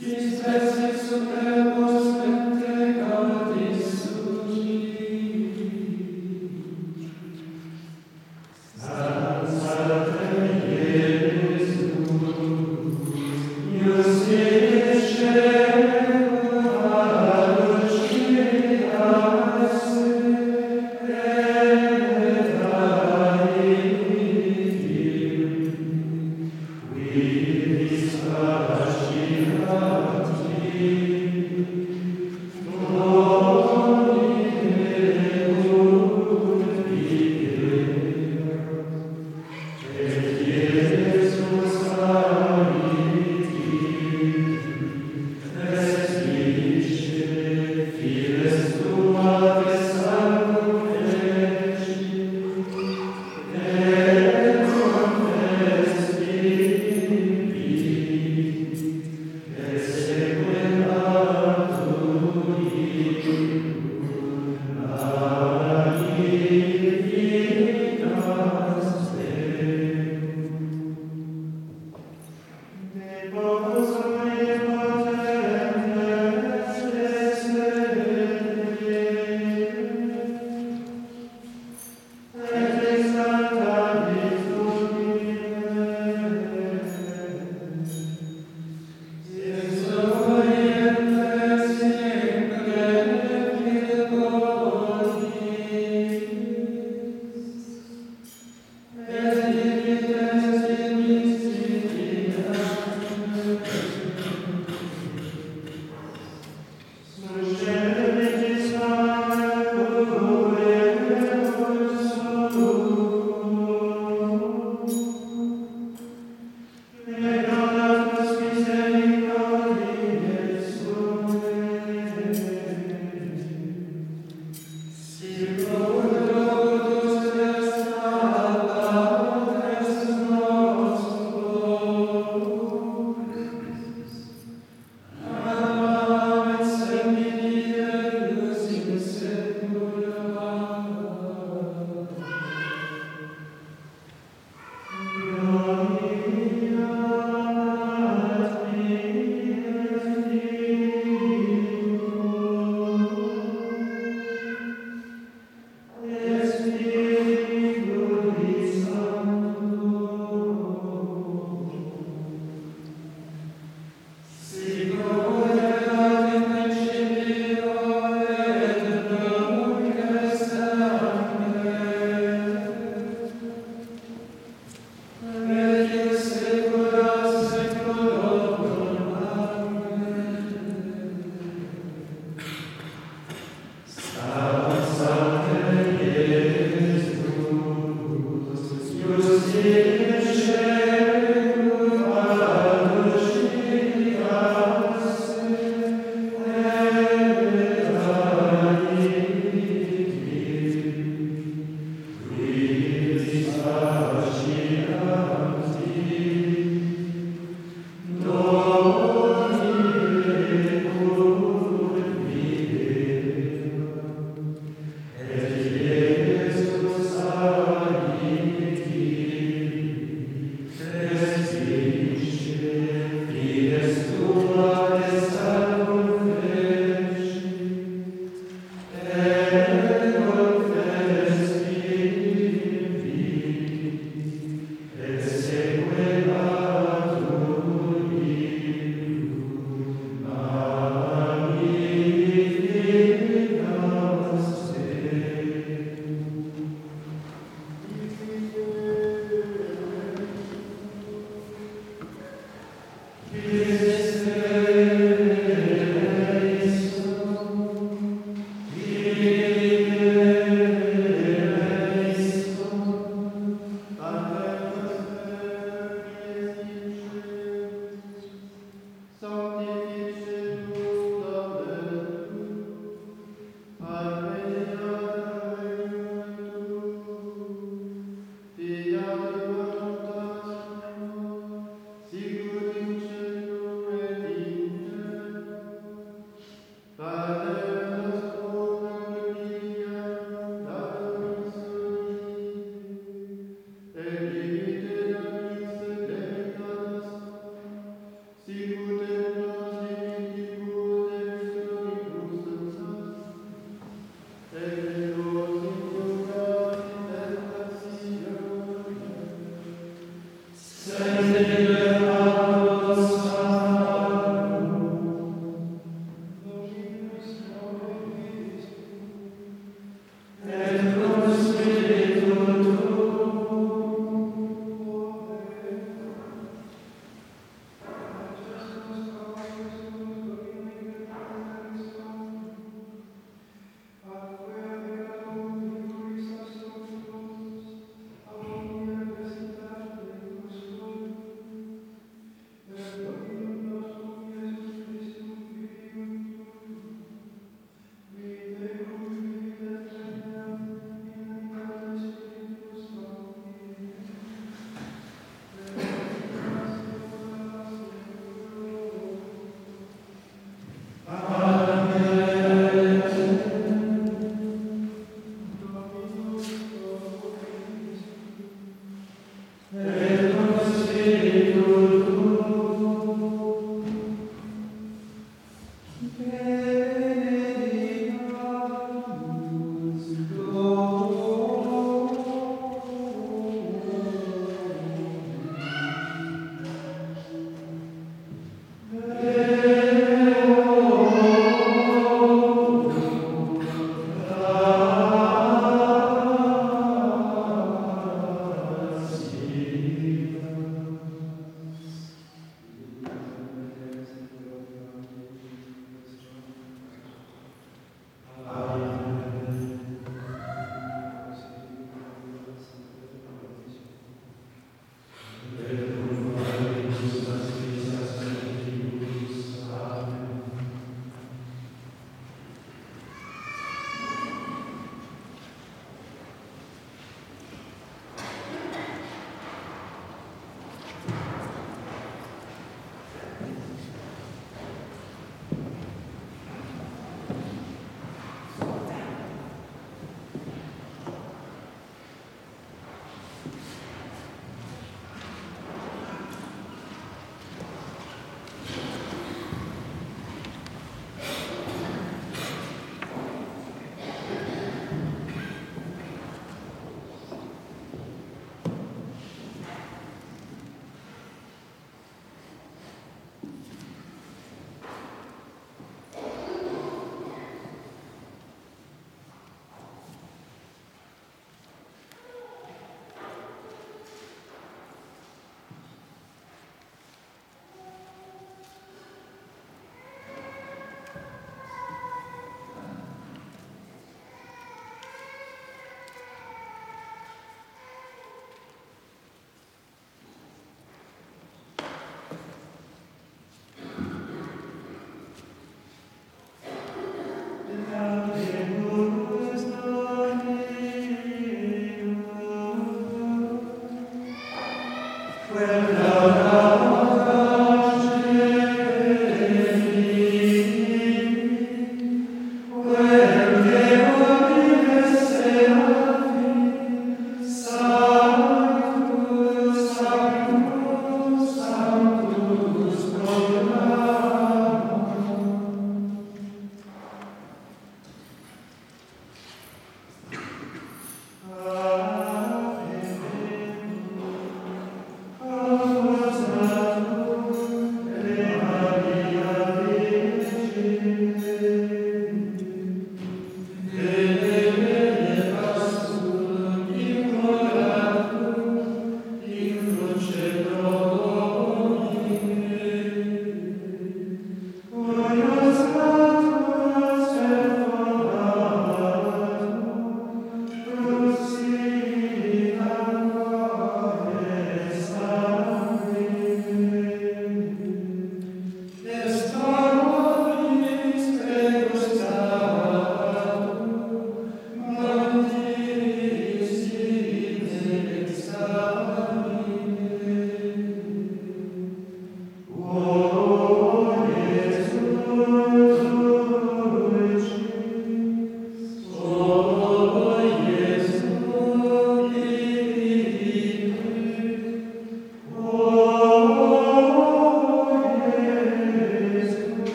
His blessed Supremo.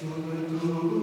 Summa